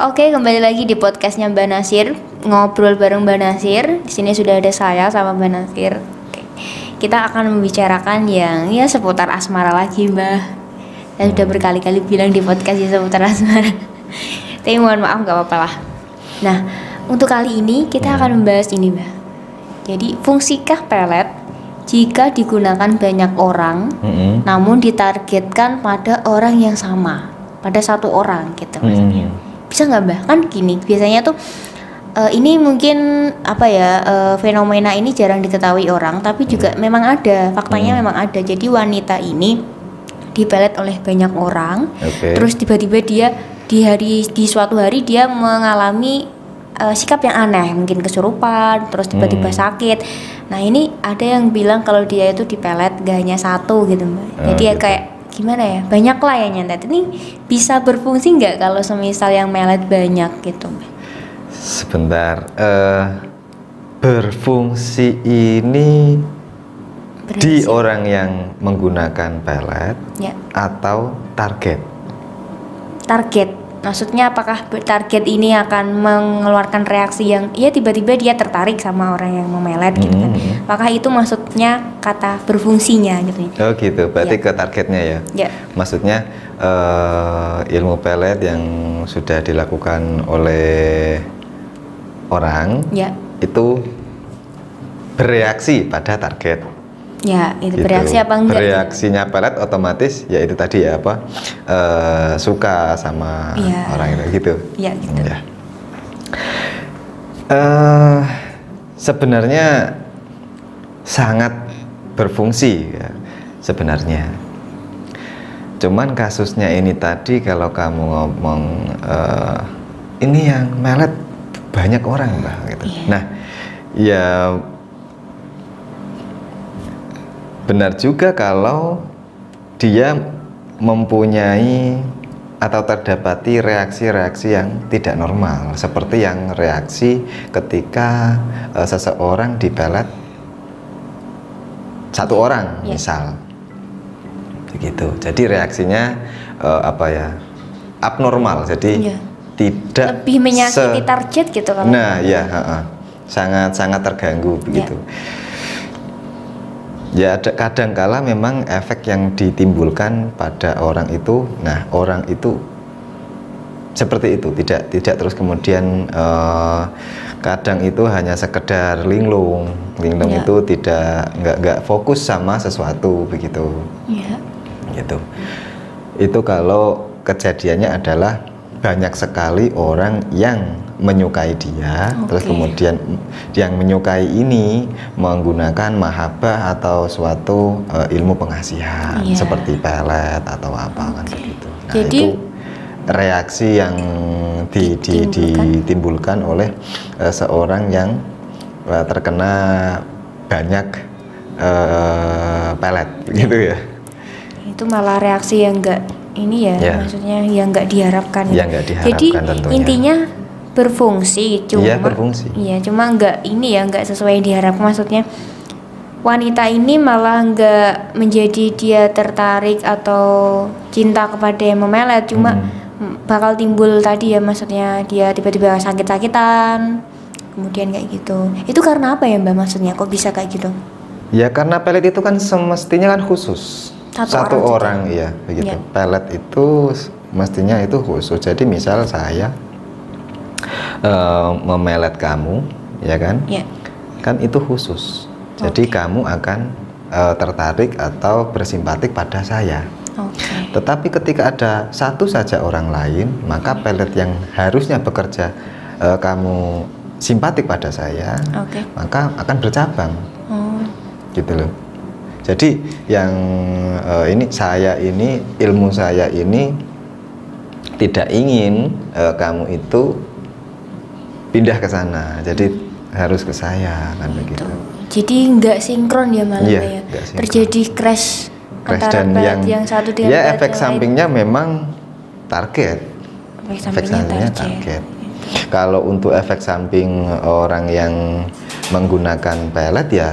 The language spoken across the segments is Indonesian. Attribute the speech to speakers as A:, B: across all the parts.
A: Oke, kembali lagi di podcastnya Mbak Nasir ngobrol bareng Mbak Nasir. Di sini sudah ada saya sama Mbak Nasir. Oke. Kita akan membicarakan yang ya seputar asmara lagi, Mbak. Saya sudah berkali-kali bilang di podcast ya seputar asmara. Tapi mohon maaf nggak apa-apa lah. Nah, untuk kali ini kita akan membahas ini, Mbak. Jadi, fungsikah pelet jika digunakan banyak orang,
B: Mm-mm.
A: namun ditargetkan pada orang yang sama, pada satu orang gitu maksudnya.
B: Mm.
A: Bisa nggak mbak? Kan gini, biasanya tuh eh, ini mungkin apa ya eh, fenomena ini jarang diketahui orang, tapi juga memang ada faktanya
B: Hmm.
A: memang ada. Jadi wanita ini dipelet oleh banyak orang,
B: Oke.
A: terus tiba-tiba dia di hari di suatu hari dia mengalami eh, sikap yang aneh, mungkin kesurupan, terus tiba-tiba
B: Hmm.
A: sakit. Nah ini ada yang bilang kalau dia itu dipelet gak hanya satu gitu mbak.
B: Oh,
A: Jadi ya
B: gitu.
A: kayak gimana ya banyak lah yang nyantet ini bisa berfungsi nggak kalau semisal yang melet banyak gitu?
B: Sebentar. eh berfungsi ini di
A: Berhasil.
B: orang yang menggunakan pelet
A: ya
B: atau target.
A: target maksudnya apakah target ini akan mengeluarkan reaksi yang ya tiba-tiba dia tertarik sama orang yang memelet gitu kan
B: Hmm.
A: apakah itu maksudnya kata berfungsinya gitu ya
B: Oh gitu. Berarti
A: Ya.
B: ke targetnya ya.
A: ya
B: Maksudnya eh, ilmu pelet yang sudah dilakukan oleh orang
A: ya
B: itu bereaksi pada target.
A: Ya itu
B: gitu.
A: bereaksi apa enggak
B: Bereaksinya pelet otomatis ya itu tadi ya apa eh, suka sama
A: Iya.
B: orang itu gitu.
A: ya gitu
B: Ya. Eh, sebenarnya sangat berfungsi ya, sebenarnya. Cuman kasusnya ini tadi kalau kamu ngomong eh, ini yang melet banyak orang mbak gitu.
A: Iya.
B: Nah, ya benar juga kalau dia mempunyai atau terdapati reaksi-reaksi yang tidak normal seperti yang reaksi ketika eh, seseorang dipelet satu orang
A: Ya.
B: misal begitu jadi reaksinya eh, apa ya abnormal jadi
A: Ya.
B: tidak
A: lebih menyakiti target gitu kalau
B: Nah, ya, heeh. sangat sangat terganggu begitu. Ya, ada kadang kala memang efek yang ditimbulkan pada orang itu, nah orang itu seperti itu, tidak tidak terus kemudian eh, kadang itu hanya sekedar linglung, linglung
A: Ya.
B: itu tidak nggak nggak fokus sama sesuatu begitu.
A: Ya.
B: Gitu. Itu kalau kejadiannya adalah banyak sekali orang yang menyukai dia, terus
A: Oke.
B: kemudian yang menyukai ini menggunakan mahabbah atau suatu eh, ilmu pengasihan
A: Iya.
B: seperti pelet atau apa kan
A: Oke.
B: begitu. Nah,
A: Jadi-
B: itu reaksi yang di- di-
A: Ditimbulkan.
B: oleh eh, seorang yang eh, terkena banyak eh, pelet gitu ya.
A: itu malah reaksi yang enggak ini ya,
B: Ya.
A: maksudnya yang enggak diharapkan
B: Ya, nggak diharapkan
A: jadi
B: tentunya.
A: intinya berfungsi cuma
B: Iya, berfungsi.
A: iya cuma enggak ini ya enggak sesuai yang diharapkan maksudnya wanita ini malah enggak menjadi dia tertarik atau cinta kepada yang memelet cuma
B: Hmm.
A: mm, bakal timbul tadi ya maksudnya dia tiba-tiba sakit-sakitan kemudian kayak gitu itu karena apa ya mbak maksudnya kok bisa kayak gitu
B: Ya karena pelet itu kan semestinya kan khusus
A: Satu orang
B: orang, iya begitu.
A: Iya.
B: Pelet itu mestinya itu khusus. Jadi misal saya eh, memelet kamu, ya kan?
A: ya
B: Kan itu khusus. Jadi
A: Oke.
B: kamu akan eh, tertarik atau bersimpatik pada saya.
A: oke
B: Tetapi ketika ada satu saja orang lain, maka pelet yang harusnya bekerja eh, kamu simpatik pada saya,
A: oke
B: maka akan bercabang
A: oh
B: gitu loh. Jadi yang eh, ini saya ini ilmu saya ini tidak ingin eh, kamu itu pindah ke sana. Jadi harus ke saya kan begitu.
A: Jadi nggak sinkron ya malah
B: Iya,
A: ya.
B: sinkron.
A: Terjadi crash,
B: Crash
A: antara
B: dan yang,
A: yang satu dengan
B: ya efek
A: yang lain.
B: sampingnya memang target.
A: Efek
B: Efek
A: sampingnya
B: sampingnya
A: target.
B: target. Kalau untuk efek samping orang yang menggunakan pelet ya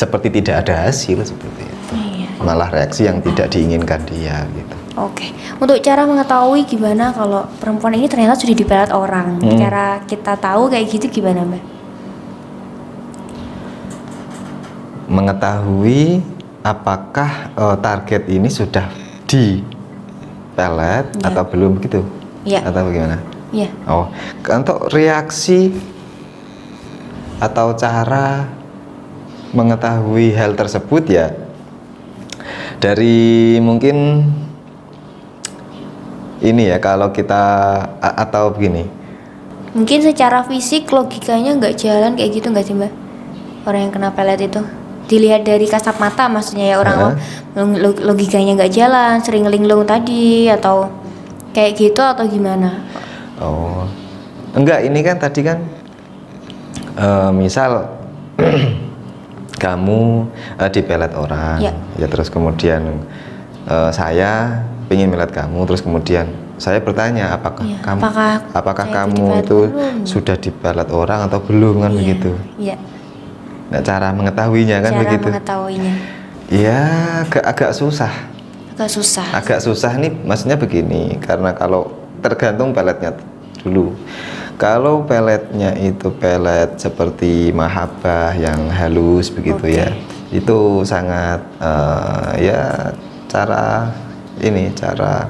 B: seperti tidak ada hasil seperti itu.
A: Iya.
B: Malah reaksi yang tidak diinginkan dia gitu.
A: Oke, untuk cara mengetahui gimana kalau perempuan ini ternyata sudah dipelet orang,
B: Hmm.
A: cara kita tahu kayak gitu gimana mbak?
B: Mengetahui apakah eh, target ini sudah di pelet
A: Ya.
B: atau belum gitu?
A: Iya.
B: Atau bagaimana?
A: Iya.
B: Oh, untuk reaksi atau cara mengetahui hal tersebut ya. Dari mungkin ini ya kalau kita atau begini.
A: Mungkin secara fisik logikanya nggak jalan kayak gitu nggak sih mbak? Orang yang kena pelet itu. Dilihat dari kasat mata maksudnya ya orang log- logikanya nggak jalan, sering linglung tadi atau kayak gitu atau gimana?
B: Oh, enggak ini kan tadi kan eh, misal kamu eh, dipelet orang,
A: Ya.
B: ya terus kemudian eh, saya ingin melet kamu, terus kemudian saya bertanya apakah
A: Ya,
B: kamu
A: apakah
B: apakah
A: itu
B: kamu itu
A: belum?
B: sudah dipelet orang atau belum kan
A: Iya,
B: begitu?
A: Iya.
B: Nah cara mengetahuinya kan
A: cara
B: begitu?
A: mengetahuinya
B: Ya agak agak susah.
A: agak susah.
B: agak susah nih maksudnya begini karena kalau tergantung peletnya dulu kalau peletnya itu pelet seperti mahabah yang halus begitu
A: Oke.
B: ya itu sangat eh, ya cara ini cara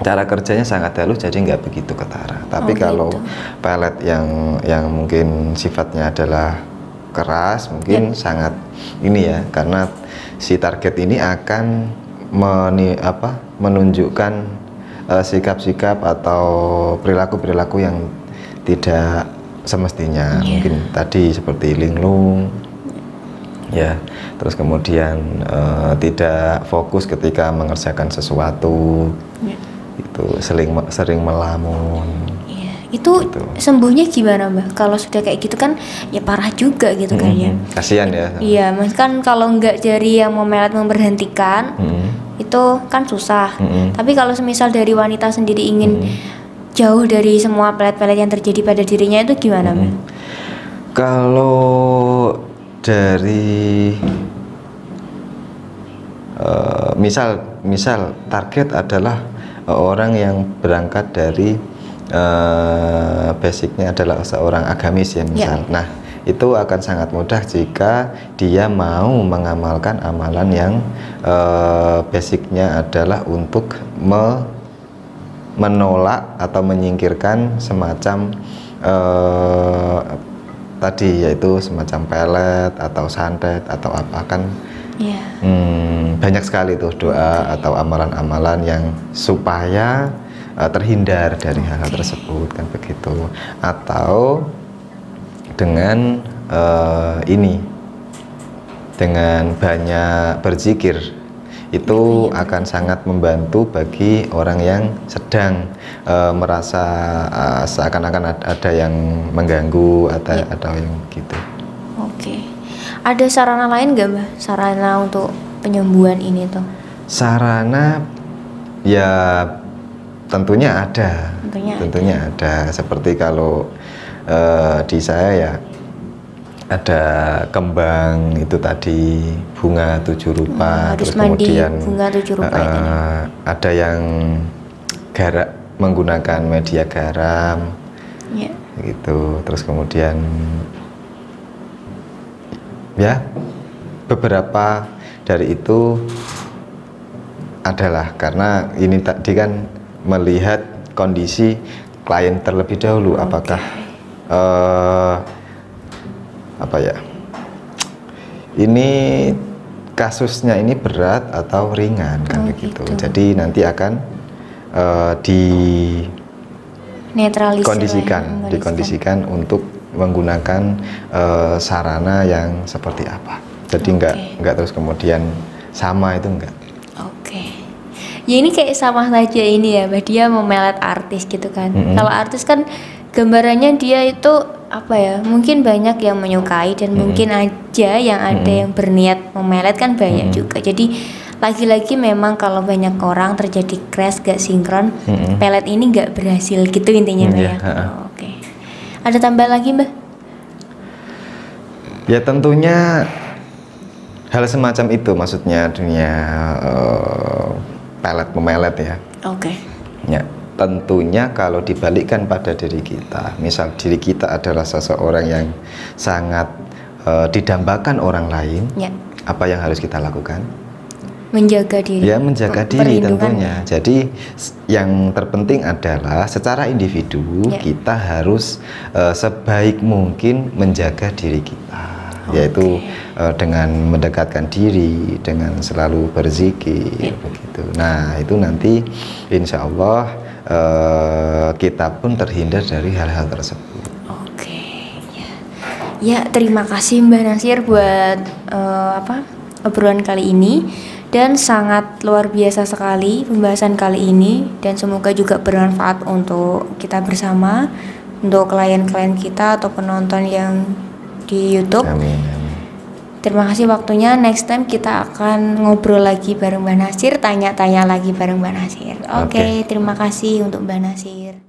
B: cara kerjanya sangat halus jadi nggak begitu ketara tapi
A: Oh,
B: kalau
A: gitu.
B: pelet yang yang mungkin sifatnya adalah keras mungkin sangat ini ya karena si target ini akan meni, apa menunjukkan eh, sikap-sikap atau perilaku-perilaku yang tidak semestinya
A: Iya.
B: mungkin tadi seperti linglung ya terus kemudian eh, tidak fokus ketika mengerjakan sesuatu
A: Ya.
B: itu sering sering melamun
A: Iya. Itu
B: Gitu.
A: sembuhnya gimana mbak? Kalau sudah kayak gitu kan ya parah juga gitu kan ya.
B: Mhm. kasihan ya
A: Iya, mas kan kalau nggak jari yang memelet memberhentikan
B: Mhm.
A: itu kan susah.
B: Mhm.
A: Tapi kalau semisal dari wanita sendiri ingin
B: Mhm.
A: Jauh dari semua pelet-pelet yang terjadi pada dirinya itu gimana?
B: Mhm. Kalau dari eh, misal misal target adalah eh, orang yang berangkat dari eh, basicnya adalah seorang agamis ya misal. Nah itu akan sangat mudah jika dia mau mengamalkan amalan yang eh, basicnya adalah untuk me menolak atau menyingkirkan semacam eh, tadi yaitu semacam pelet atau santet atau apa kan?
A: Iya.
B: hmm, banyak sekali tuh doa atau amalan-amalan yang supaya eh, terhindar dari hal-hal tersebut kan begitu. Atau dengan eh, ini dengan banyak berzikir itu akan sangat membantu bagi orang yang sedang eh, merasa eh, seakan-akan ad- ada yang mengganggu atau
A: Iya.
B: atau yang gitu.
A: Oke. Ada sarana lain nggak mbak? Sarana untuk penyembuhan ini tuh?
B: Sarana ya tentunya ada.
A: Tentunya ada.
B: Tentunya ada. Seperti kalau eh, di saya ya ada kembang itu tadi bunga tujuh rupa
A: Hmm,
B: terus
A: mandi
B: kemudian
A: bunga tujuh rupa
B: eh,
A: ini.
B: ada yang garak menggunakan media garam
A: Iya.
B: gitu terus kemudian ya beberapa dari itu adalah karena ini tadi kan melihat kondisi klien terlebih dahulu apakah eh, apa ya ini kasusnya ini berat atau ringan kan
A: Oh,
B: begitu
A: gitu.
B: jadi nanti akan eh, di
A: Netralisir. ya,
B: kondisikan,
A: mengkondisikan.
B: dikondisikan untuk menggunakan eh, sarana yang seperti apa. Jadi nggak
A: Oke.
B: nggak terus kemudian sama itu enggak.
A: Oke. Ya ini kayak sama saja ini ya, dia memelet artis gitu kan.
B: Mm-mm.
A: Kalau artis kan gambarannya dia itu apa ya? Mungkin banyak yang menyukai dan mungkin aja yang ada yang berniat memelet kan banyak juga. Jadi lagi-lagi memang kalau banyak orang terjadi crash gak sinkron,
B: Mm-mm.
A: pelet ini nggak berhasil gitu intinya
B: Mm,
A: Mbak
B: iya,
A: ya. Oh, Oke. Ada tambah lagi Mbak?
B: Ya tentunya hal semacam itu maksudnya dunia eh, pelet memelet ya.
A: Oke.
B: Ya, tentunya kalau dibalikkan pada diri kita, misal diri kita adalah seseorang yang sangat eh, didambakan orang lain,
A: Ya.
B: apa yang harus kita lakukan?
A: Menjaga diri.
B: Ya menjaga diri tentunya. Jadi yang terpenting adalah secara individu
A: Ya.
B: kita harus eh, sebaik mungkin menjaga diri kita, yaitu eh, dengan mendekatkan diri, dengan selalu berzikir
A: Ya.
B: begitu. Nah itu nanti insya Allah eh, kita pun terhindar dari hal-hal tersebut.
A: Oke, ya. Ya, terima kasih Mbak Nasir buat eh, apa obrolan kali ini dan sangat luar biasa sekali pembahasan kali ini dan semoga juga bermanfaat untuk kita bersama, untuk klien-klien kita atau penonton yang di YouTube.
B: Amin.
A: Terima kasih waktunya. Next time kita akan ngobrol lagi bareng Mbak Nasir, tanya-tanya lagi bareng Mbak Nasir. Oke,
B: Oke.
A: terima kasih untuk Mbak Nasir.